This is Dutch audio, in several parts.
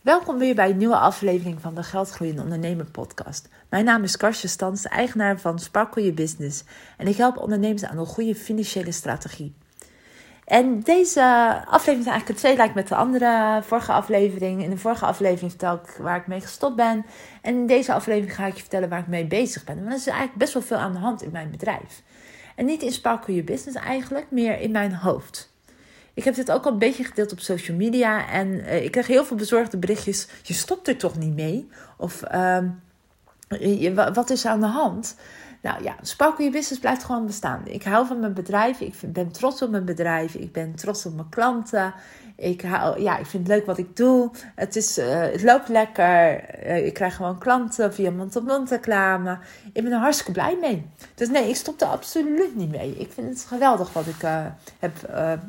Welkom weer bij een nieuwe aflevering van de Geldgroeiende Ondernemer podcast. Mijn naam is Karsje Stans, eigenaar van Sparkle Your Business. En ik help ondernemers aan een goede financiële strategie. En deze aflevering is eigenlijk twee lijkt met de andere vorige aflevering. In de vorige aflevering vertel ik waar ik mee gestopt ben. En in deze aflevering ga ik je vertellen waar ik mee bezig ben. Want er is eigenlijk best wel veel aan de hand in mijn bedrijf. En niet in Sparkle Your Business eigenlijk, meer in mijn hoofd. Ik heb dit ook al een beetje gedeeld op social media. En uh, ik kreeg heel veel bezorgde berichtjes. Je stopt er toch niet mee? Of uh, je, wat is aan de hand? Nou ja, Sparkle Your Business blijft gewoon bestaan. Ik hou van mijn bedrijf. Ik ben trots op mijn bedrijf. Ik ben trots op mijn klanten. Ik, ja, ik vind het leuk wat ik doe. Het, is, uh, het loopt lekker. Uh, ik krijg gewoon klanten via mond-op-mond reclame. Ik ben er hartstikke blij mee. Dus nee, ik stop er absoluut niet mee. Ik vind het geweldig wat ik uh, heb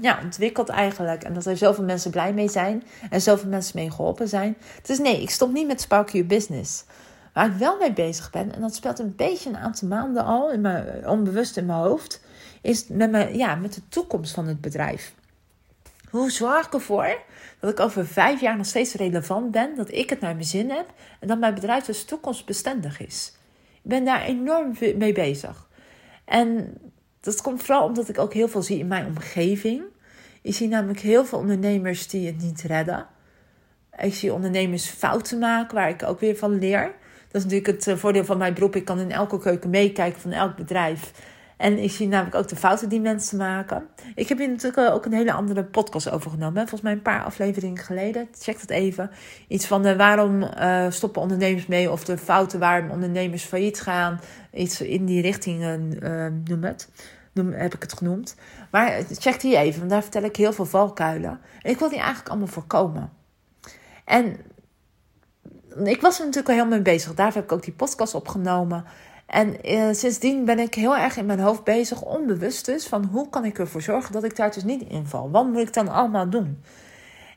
ja, ontwikkeld eigenlijk. En dat er zoveel mensen blij mee zijn. En zoveel mensen mee geholpen zijn. Dus nee, ik stop niet met Spark Your Business. Waar ik wel mee bezig ben, en dat speelt een beetje een aantal maanden al, in mijn, onbewust in mijn hoofd, is met, mijn, ja, met de toekomst van het bedrijf. Hoe zorg ik ervoor dat ik over vijf jaar nog steeds relevant ben, dat ik het naar mijn zin heb en dat mijn bedrijf dus toekomstbestendig is? Ik ben daar enorm mee bezig. En dat komt vooral omdat ik ook heel veel zie in mijn omgeving. Ik zie namelijk heel veel ondernemers die het niet redden. Ik zie ondernemers fouten maken, waar ik ook weer van leer. Dat is natuurlijk het eh, voordeel van mijn beroep. Ik kan in elke keuken meekijken van elk bedrijf. En ik zie namelijk ook de fouten die mensen maken. Ik heb hier natuurlijk ook een hele andere podcast over genomen. Volgens mij een paar afleveringen geleden. Check dat even. Iets van de waarom uh, stoppen ondernemers mee. Of de fouten waarom ondernemers failliet gaan. Iets in die richting uh, noem het. Noem, heb ik het genoemd. Maar check die even. Want daar vertel ik heel veel valkuilen. En ik wil die eigenlijk allemaal voorkomen. En ik was er natuurlijk al heel mee bezig. Daarvoor heb ik ook die podcast opgenomen. En uh, sindsdien ben ik heel erg in mijn hoofd bezig, onbewust dus, van hoe kan ik ervoor zorgen dat ik daar dus niet inval? Wat moet ik dan allemaal doen?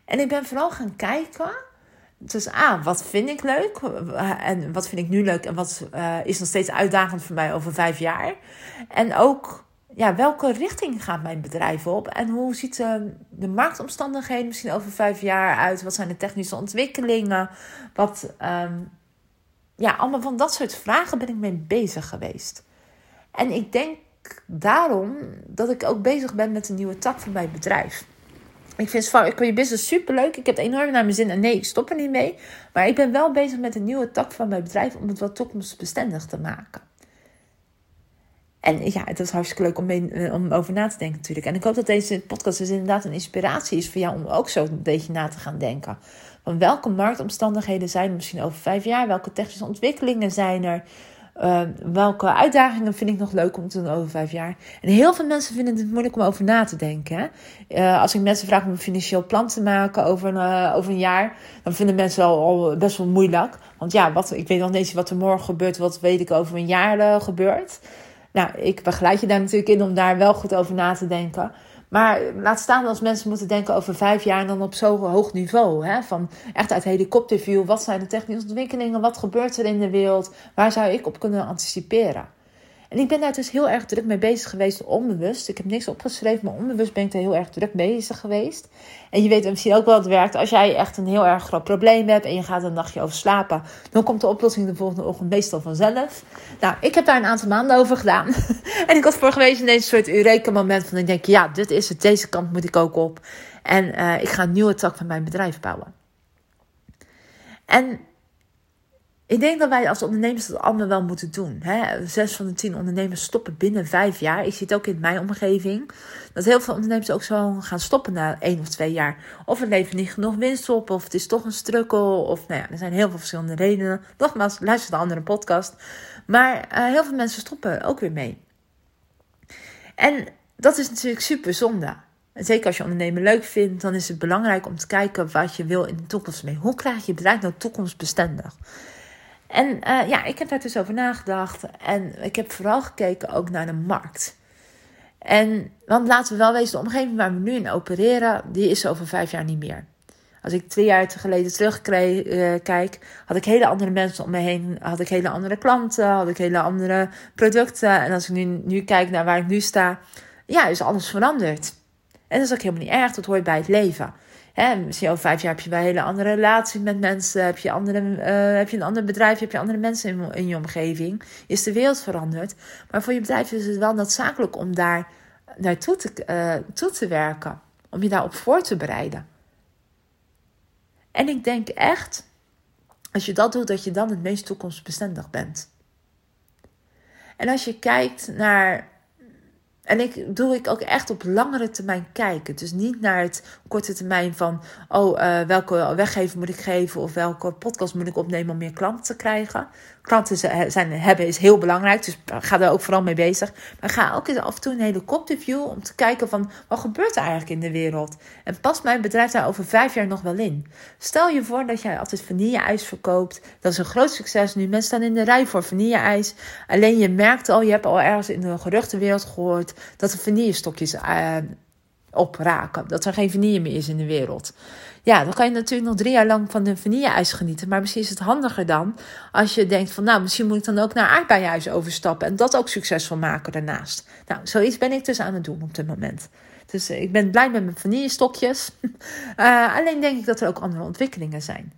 En ik ben vooral gaan kijken. Dus A, wat vind ik leuk? En wat vind ik nu leuk? En wat uh, is nog steeds uitdagend voor mij over vijf jaar? En ook, ja, welke richting gaat mijn bedrijf op? En hoe ziet de, de marktomstandigheden misschien over vijf jaar uit? Wat zijn de technische ontwikkelingen? Wat... Um, ja, allemaal van dat soort vragen ben ik mee bezig geweest. En ik denk daarom dat ik ook bezig ben met een nieuwe tak van mijn bedrijf. Ik vind je Business super leuk. Ik heb het enorm naar mijn zin. En nee, ik stop er niet mee. Maar ik ben wel bezig met een nieuwe tak van mijn bedrijf om het wat toekomstbestendig te maken. En ja, het is hartstikke leuk om, mee, om over na te denken natuurlijk. En ik hoop dat deze podcast dus inderdaad een inspiratie is voor jou om ook zo een beetje na te gaan denken. Van welke marktomstandigheden zijn er misschien over vijf jaar? Welke technische ontwikkelingen zijn er? Uh, welke uitdagingen vind ik nog leuk om te doen over vijf jaar? En heel veel mensen vinden het moeilijk om over na te denken. Hè? Uh, als ik mensen vraag om een financieel plan te maken over een, uh, over een jaar, dan vinden mensen al, al, best wel moeilijk. Want ja, wat, ik weet nog niet wat er morgen gebeurt, wat weet ik over een jaar gebeurt. Nou, ik begeleid je daar natuurlijk in om daar wel goed over na te denken. Maar laat staan als mensen moeten denken over vijf jaar en dan op zo'n hoog niveau. Hè? Van echt uit helikopterview. Wat zijn de technische ontwikkelingen? Wat gebeurt er in de wereld? Waar zou ik op kunnen anticiperen? En ik ben daar dus heel erg druk mee bezig geweest, onbewust. Ik heb niks opgeschreven, maar onbewust ben ik daar heel erg druk bezig geweest. En je weet misschien ook wel het werkt. Als jij echt een heel erg groot probleem hebt en je gaat een nachtje over slapen, dan komt de oplossing de volgende ochtend meestal vanzelf. Nou, ik heb daar een aantal maanden over gedaan. en ik had vorige week in deze soort Eureka-moment van ik denk, ja, dit is het, deze kant moet ik ook op. En uh, ik ga een nieuwe tak van mijn bedrijf bouwen. En ik denk dat wij als ondernemers dat allemaal wel moeten doen. Hè? Zes van de tien ondernemers stoppen binnen vijf jaar. Ik zie het ook in mijn omgeving. Dat heel veel ondernemers ook zo gaan stoppen na één of twee jaar. Of het levert niet genoeg winst op. Of het is toch een struggle. Of nou ja, er zijn heel veel verschillende redenen. Nogmaals, luister de andere podcast. Maar uh, heel veel mensen stoppen ook weer mee. En dat is natuurlijk super zonde. En zeker als je ondernemen leuk vindt, dan is het belangrijk om te kijken wat je wil in de toekomst mee. Hoe krijg je bedrijf nou toekomstbestendig? En uh, ja, ik heb daar dus over nagedacht. En ik heb vooral gekeken ook naar de markt. En, want laten we wel wezen, de omgeving waar we nu in opereren, die is over vijf jaar niet meer. Als ik twee jaar geleden terugkijk, uh, had ik hele andere mensen om me heen. Had ik hele andere klanten, had ik hele andere producten. En als ik nu, nu kijk naar waar ik nu sta, ja, is alles veranderd. En dat is ook helemaal niet erg, dat hoort bij het leven. Hè, misschien over vijf jaar heb je wel een hele andere relatie met mensen. Heb je, andere, uh, heb je een ander bedrijf, heb je andere mensen in, je omgeving. Is de wereld veranderd. Maar voor je bedrijf is het wel noodzakelijk om daar naartoe te, uh, toe te werken. Om je daarop voor te bereiden. En ik denk echt, als je dat doet, dat je dan het meest toekomstbestendig bent. En als je kijkt naar en ik doe ik ook echt op langere termijn kijken. Dus niet naar het korte termijn van, oh, uh, welke weggever moet ik geven of welke podcast moet ik opnemen om meer klanten te krijgen. Klanten zijn, hebben is heel belangrijk, dus ga daar ook vooral mee bezig. Maar ga ook af en toe een helikopterview om te kijken van, wat gebeurt er eigenlijk in de wereld? En past mijn bedrijf daar over vijf jaar nog wel in? Stel je voor dat jij altijd vanille-ijs verkoopt. Dat is een groot succes nu. Mensen staan in de rij voor vanille-ijs. Alleen je merkt al, je hebt al ergens in de geruchtenwereld gehoord dat de vanillestokjes uh, opraken. Dat er geen vanille meer is in de wereld. Ja, dan kan je natuurlijk nog drie jaar lang van de vanille-ijs genieten. Maar misschien is het handiger dan als je denkt van... nou, misschien moet ik dan ook naar aardbeienijs overstappen... en dat ook succesvol maken daarnaast. Nou, zoiets ben ik dus aan het doen op dit moment. Dus uh, ik ben blij met mijn vanillestokjes. uh, alleen denk ik dat er ook andere ontwikkelingen zijn.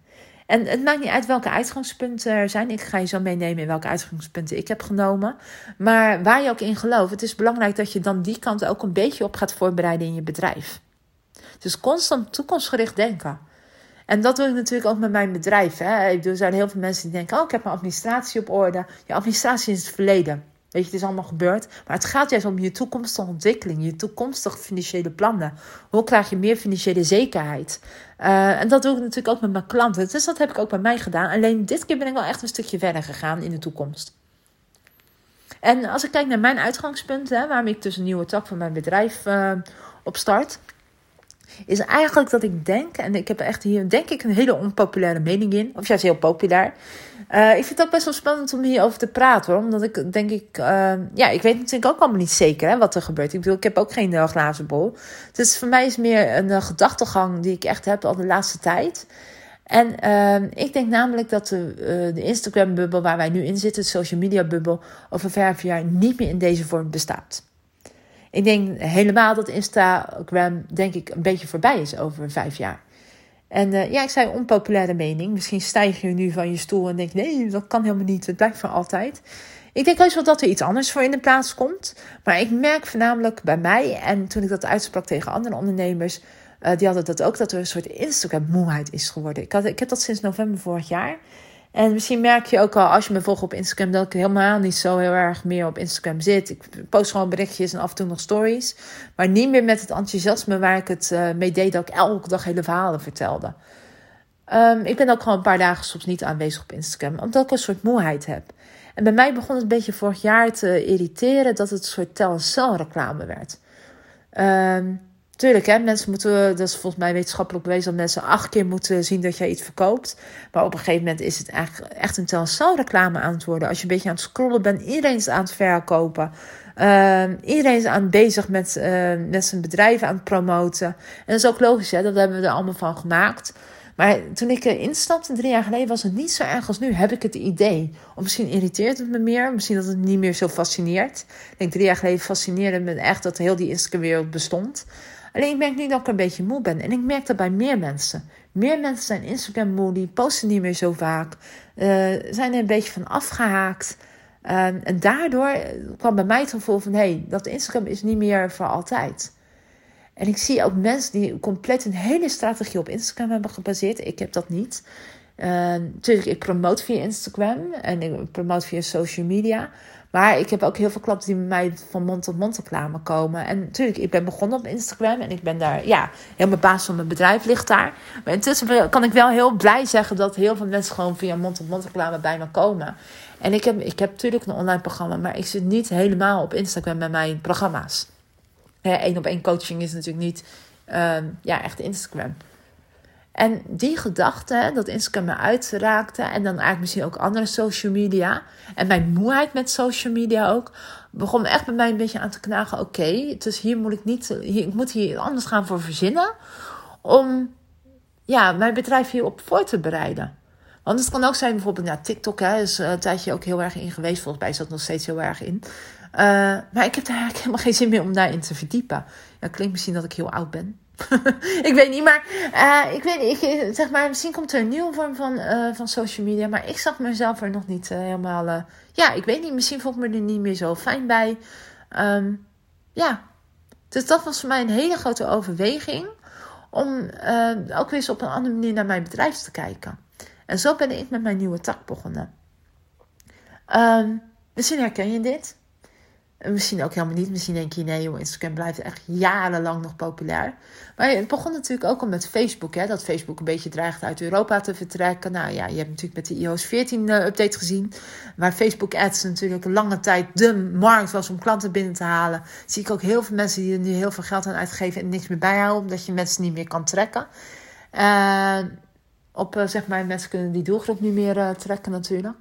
En het maakt niet uit welke uitgangspunten er zijn. Ik ga je zo meenemen in welke uitgangspunten ik heb genomen. Maar waar je ook in gelooft, het is belangrijk dat je dan die kant ook een beetje op gaat voorbereiden in je bedrijf. Dus constant toekomstgericht denken. En dat doe ik natuurlijk ook met mijn bedrijf. Hè. Er zijn heel veel mensen die denken: Oh, ik heb mijn administratie op orde. Je administratie is het verleden. Weet je, het is allemaal gebeurd. Maar het gaat juist om je toekomstige ontwikkeling, je toekomstige financiële plannen. Hoe krijg je meer financiële zekerheid? Uh, en dat doe ik natuurlijk ook met mijn klanten. Dus dat heb ik ook bij mij gedaan. Alleen dit keer ben ik wel echt een stukje verder gegaan in de toekomst. En als ik kijk naar mijn uitgangspunten, hè, waarom ik dus een nieuwe tak van mijn bedrijf uh, op start, is eigenlijk dat ik denk, en ik heb echt hier denk ik een hele onpopulaire mening in, of juist heel populair. Uh, ik vind het ook best wel spannend om hierover te praten, hoor, omdat ik denk ik, uh, ja, ik weet natuurlijk ook allemaal niet zeker hè, wat er gebeurt. Ik bedoel, ik heb ook geen uh, glazen bol. Dus voor mij is meer een gedachtegang die ik echt heb al de laatste tijd. En ehm, ik denk namelijk dat de, de Instagram-bubbel waar wij nu in zitten, de social media-bubbel, over vijf jaar niet meer in deze vorm bestaat. Ik denk helemaal dat Instagram, denk ik, een beetje voorbij is over vijf jaar. En uh, ja, ik zei onpopulaire mening. Misschien stijg je nu van je stoel en denk: nee, dat kan helemaal niet. Het blijft voor altijd. Ik denk heus wel dat er iets anders voor in de plaats komt. Maar ik merk voornamelijk bij mij, en toen ik dat uitsprak tegen andere ondernemers, uh, die hadden dat ook, dat er een soort Instagram-moeheid is geworden. Ik, had, ik heb dat sinds november vorig jaar. En misschien merk je ook al als je me volgt op Instagram dat ik helemaal niet zo heel erg meer op Instagram zit. Ik post gewoon berichtjes en af en toe nog stories. Maar niet meer met het enthousiasme waar ik het uh, mee deed dat ik elke dag hele verhalen vertelde. Um, ik ben ook gewoon een paar dagen soms niet aanwezig op Instagram, omdat ik een soort moeheid heb. En bij mij begon het een beetje vorig jaar te irriteren dat het een soort tel- en reclame werd. Um, Tuurlijk, hè, mensen moeten, dat is volgens mij wetenschappelijk bewezen, dat mensen acht keer moeten zien dat jij iets verkoopt. Maar op een gegeven moment is het echt een tel reclame aan het worden. Als je een beetje aan het scrollen bent, iedereen is aan het verkopen. Uh, iedereen is aan bezig met, uh, met zijn bedrijf aan het promoten. En dat is ook logisch, hè, dat hebben we er allemaal van gemaakt. Maar toen ik instapte drie jaar geleden, was het niet zo erg als nu. Heb ik het idee. Of misschien irriteert het me meer. Misschien dat het niet meer zo fascineert. Ik denk drie jaar geleden fascineerde me echt dat heel die Instagram-wereld bestond. Alleen ik merk nu dat ik een beetje moe ben. En ik merk dat bij meer mensen. Meer mensen zijn Instagram moe, die posten niet meer zo vaak. Uh, zijn er een beetje van afgehaakt. Uh, en daardoor kwam bij mij het gevoel van... hé, hey, dat Instagram is niet meer voor altijd. En ik zie ook mensen die compleet een hele strategie op Instagram hebben gebaseerd. Ik heb dat niet. Natuurlijk, ik promote via Instagram en ik promote via social media. Maar ik heb ook heel veel klanten die met mij van mond tot mond reclame komen. En natuurlijk, ik ben begonnen op Instagram en ik ben daar, ja, heel mijn baas van mijn bedrijf ligt daar. Maar intussen kan ik wel heel blij zeggen dat heel veel mensen gewoon via mond tot mond reclame bij me komen. En ik heb, ik heb natuurlijk een online programma, maar ik zit niet helemaal op Instagram met mijn programma's. Eén op één coaching is natuurlijk niet, uh, ja, echt Instagram. En die gedachte, dat Instagram me uitraakte en dan eigenlijk misschien ook andere social media en mijn moeheid met social media ook, begon echt bij mij een beetje aan te knagen. Oké, dus hier moet ik niet, hier, ik moet hier anders gaan voor verzinnen om ja, mijn bedrijf hierop voor te bereiden. Want het kan ook zijn bijvoorbeeld, nou, TikTok hè, is een tijdje ook heel erg in geweest. Volgens mij dat nog steeds heel erg in. Uh, maar ik heb daar eigenlijk helemaal geen zin meer om daarin te verdiepen. Ja, klinkt misschien dat ik heel oud ben. ik weet niet, maar uh, ik weet niet, ik, zeg maar, misschien komt er een nieuwe vorm van, uh, van social media, maar ik zag mezelf er nog niet uh, helemaal, ja, ik weet niet, misschien voel ik me er niet meer zo fijn bij. Um, ja, dus dat was voor mij een hele grote overweging om ook weer eens op een andere manier naar mijn bedrijf te kijken. En zo ben ik met mijn nieuwe tak begonnen. Um, misschien herken je dit. Misschien ook helemaal niet. Misschien denk je, nee joh, Instagram blijft echt jarenlang nog populair. Maar het begon natuurlijk ook al met Facebook. Hè, dat Facebook een beetje dreigt uit Europa te vertrekken. Nou ja, je hebt natuurlijk met de iOS 14 uh, update gezien. Waar Facebook ads natuurlijk lange tijd de markt was om klanten binnen te halen. Zie ik ook heel veel mensen die er nu heel veel geld aan uitgeven en niks meer bijhouden. Omdat je mensen niet meer kan trekken. Uh, op, uh, zeg maar, mensen kunnen die doelgroep niet meer trekken natuurlijk.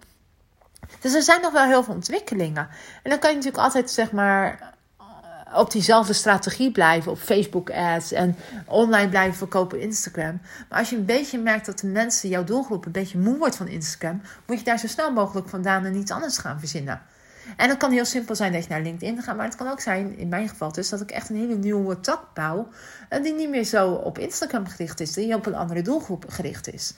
Dus er zijn nog wel heel veel ontwikkelingen. En dan kan je natuurlijk altijd, zeg maar, op diezelfde strategie blijven op Facebook ads en online blijven verkopen op Instagram. Maar als je een beetje merkt dat de mensen, jouw doelgroep, een beetje moe wordt van Instagram, moet je daar zo snel mogelijk vandaan en iets anders gaan verzinnen. En dat kan heel simpel zijn dat je naar LinkedIn gaat, maar het kan ook zijn, in mijn geval dus, dat ik echt een hele nieuwe tak bouw, die niet meer zo op Instagram gericht is, die op een andere doelgroep gericht is.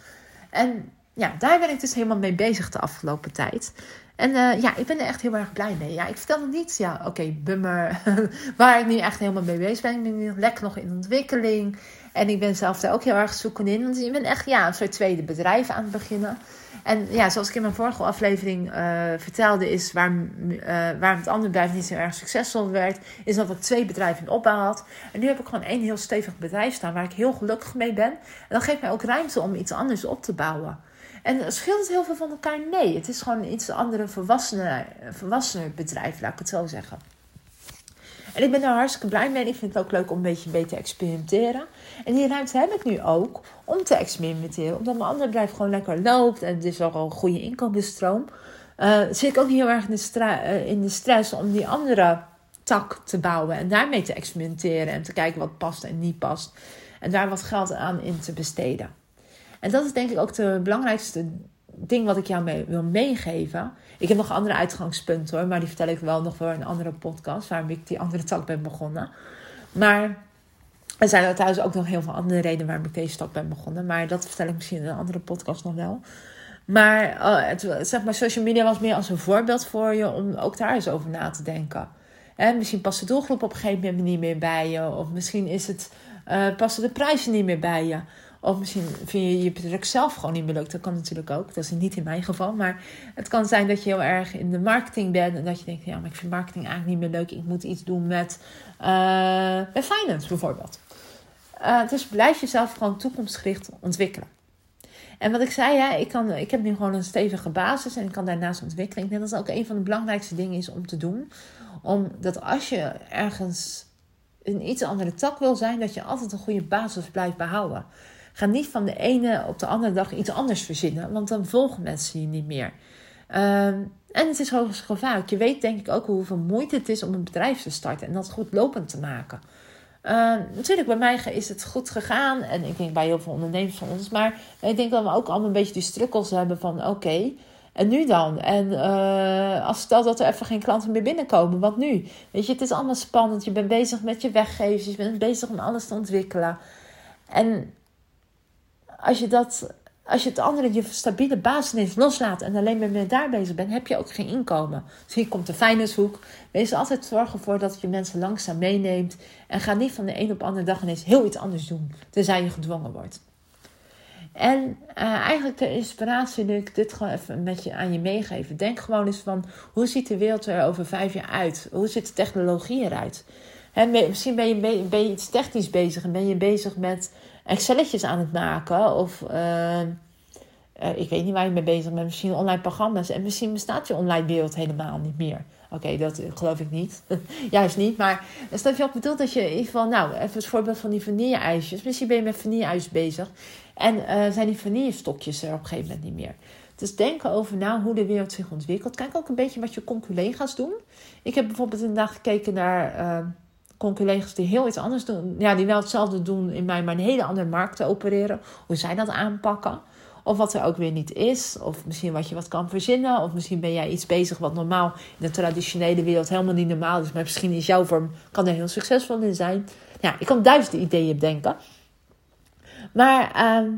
En ja, daar ben ik dus helemaal mee bezig de afgelopen tijd. En uh, ja, ik ben er echt heel erg blij mee. Ja, ik vertel nog niet, ja, oké, bummer, waar ik nu echt helemaal mee bezig ben. Ik ben nu lekker nog in ontwikkeling. En ik ben zelf daar ook heel erg zoeken in. Want ik ben echt ja, een soort tweede bedrijf aan het beginnen. En ja, zoals ik in mijn vorige aflevering uh, vertelde, is waar, uh, waar het andere bedrijf niet zo erg succesvol werd, is dat ik twee bedrijven in opbouw had. En nu heb ik gewoon één heel stevig bedrijf staan waar ik heel gelukkig mee ben. En dat geeft mij ook ruimte om iets anders op te bouwen. En scheelt het heel veel van elkaar? Nee, het is gewoon iets andere volwassener, bedrijf, laat ik het zo zeggen. En ik ben daar hartstikke blij mee. Ik vind het ook leuk om een beetje beter te experimenteren. En die ruimte heb ik nu ook om te experimenteren. Omdat mijn andere bedrijf gewoon lekker loopt. En het is ook al een goede inkomensstroom. Uh, zit ik ook niet heel erg in de, uh, in de stress om die andere tak te bouwen. En daarmee te experimenteren. En te kijken wat past en niet past. En daar wat geld aan in te besteden. En dat is denk ik ook de belangrijkste ding wat ik jou mee, wil meegeven. Ik heb nog andere uitgangspunten hoor, maar die vertel ik wel nog voor een andere podcast, waarom ik die andere tak ben begonnen. Maar er zijn trouwens ook nog heel veel andere redenen waarom ik deze tak ben begonnen, maar dat vertel ik misschien in een andere podcast nog wel. Maar, uh, het, zeg maar social media was meer als een voorbeeld voor je om ook daar eens over na te denken. En misschien past de doelgroep op een gegeven moment niet meer bij je, of misschien is het, uh, passen de prijzen niet meer bij je. Of misschien vind je je product zelf gewoon niet meer leuk. Dat kan natuurlijk ook. Dat is niet in mijn geval. Maar het kan zijn dat je heel erg in de marketing bent. En dat je denkt, ja, maar ik vind marketing eigenlijk niet meer leuk. Ik moet iets doen met, uh, met finance bijvoorbeeld. Uh, dus blijf jezelf gewoon toekomstgericht ontwikkelen. En wat ik zei, ja, ik, kan, ik heb nu gewoon een stevige basis en ik kan daarnaast ontwikkelen. Ik denk dat dat ook een van de belangrijkste dingen is om te doen. Omdat als je ergens een iets andere tak wil zijn, dat je altijd een goede basis blijft behouden. Ga niet van de ene op de andere dag iets anders verzinnen, want dan volgen mensen je niet meer. Ehm, en het is hoogst gevaarlijk. Je weet denk ik ook hoeveel moeite het is om een bedrijf te starten en dat goed lopend te maken. Uh, natuurlijk, bij mij is het goed gegaan. En ik denk bij heel veel ondernemers van ons. Maar ik denk dat we ook allemaal een beetje die strukkels hebben van oké. en nu dan? En uh, als stel dat er even geen klanten meer binnenkomen, wat nu? Weet je, het is allemaal spannend. Je bent bezig met je weggevers. Je bent bezig om alles te ontwikkelen. En als je, dat, als je het andere, je stabiele basis loslaat en alleen maar daar bezig bent, heb je ook geen inkomen. Dus hier komt de finance Wees altijd zorgen voor dat je mensen langzaam meeneemt. En ga niet van de een op de andere dag ineens heel iets anders doen, tenzij je gedwongen wordt. En uh, eigenlijk de inspiratie nu ik dit gewoon even met je aan je meegeven. Denk gewoon eens van hoe ziet de wereld er over vijf jaar uit? Hoe ziet de technologie eruit? Misschien ben je, ben je iets technisch bezig en ben je bezig met Excelletjes aan het maken. Of uh, ik weet niet waar je mee bezig bent. Misschien online programma's. En misschien bestaat je online wereld helemaal niet meer. Oké, dat geloof ik niet. Juist niet. Maar stel je ook bedoelt dat je in ieder geval... Nou, even het voorbeeld van die vanille-ijsjes. Misschien ben je met vanille-ijs bezig. En zijn die vanille-stokjes er op een gegeven moment niet meer. Dus denk over nou hoe de wereld zich ontwikkelt. Kijk ook een beetje wat je collega's doen. Ik heb bijvoorbeeld inderdaad gekeken naar collega's die heel iets anders doen. Ja, die wel hetzelfde doen in mij, maar een hele andere markt opereren. Hoe zij dat aanpakken. Of wat er ook weer niet is. Of misschien wat je wat kan verzinnen. Of misschien ben jij iets bezig wat normaal in de traditionele wereld helemaal niet normaal is. Maar misschien is jouw vorm, kan er heel succesvol in zijn. Ja, ik kan duizenden ideeën bedenken. Maar ehm,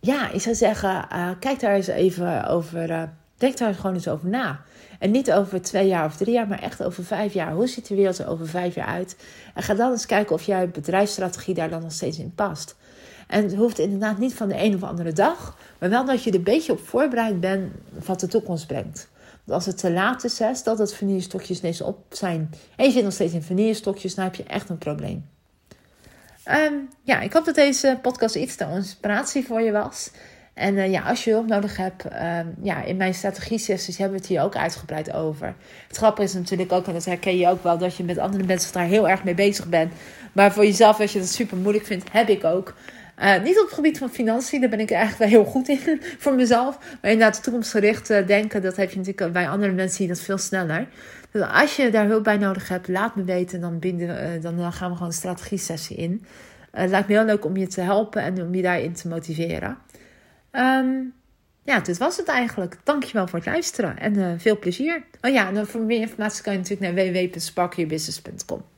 ja, ik zou zeggen, uh, kijk daar eens even over. Uh, denk daar gewoon eens over na. En niet over twee jaar of drie jaar, maar echt over vijf jaar. Hoe ziet de wereld er over vijf jaar uit? En ga dan eens kijken of jouw bedrijfsstrategie daar dan nog steeds in past. En het hoeft inderdaad niet van de een of andere dag, maar wel dat je er een beetje op voorbereid bent wat de toekomst brengt. Want als het te laat is, hè, stel dat vanillestokjes ineens op zijn en je zit nog steeds in vanillestokjes, dan heb je echt een probleem. Um, ja, ik hoop dat deze podcast iets te inspiratie voor je was. En uh, ja, als je hulp nodig hebt, um, ja, in mijn strategie-sessies hebben we het hier ook uitgebreid over. Het grappige is natuurlijk ook, en dat herken je ook wel, dat je met andere mensen daar heel erg mee bezig bent. Maar voor jezelf, als je dat super moeilijk vindt, heb ik ook. Uh, niet op het gebied van financiën, daar ben ik eigenlijk wel heel goed in voor mezelf. Maar inderdaad, toekomstgericht denken, dat heb je natuurlijk bij andere mensen die dat veel sneller. Dus als je daar hulp bij nodig hebt, laat me weten. Dan, binden, uh, dan gaan we gewoon een strategie-sessie in. het lijkt me heel leuk om je te helpen en om je daarin te motiveren. Um, ja, dit was het eigenlijk. Dankjewel voor het luisteren en veel plezier. Oh ja, en voor meer informatie kan je natuurlijk naar www.sparkyourbusiness.com.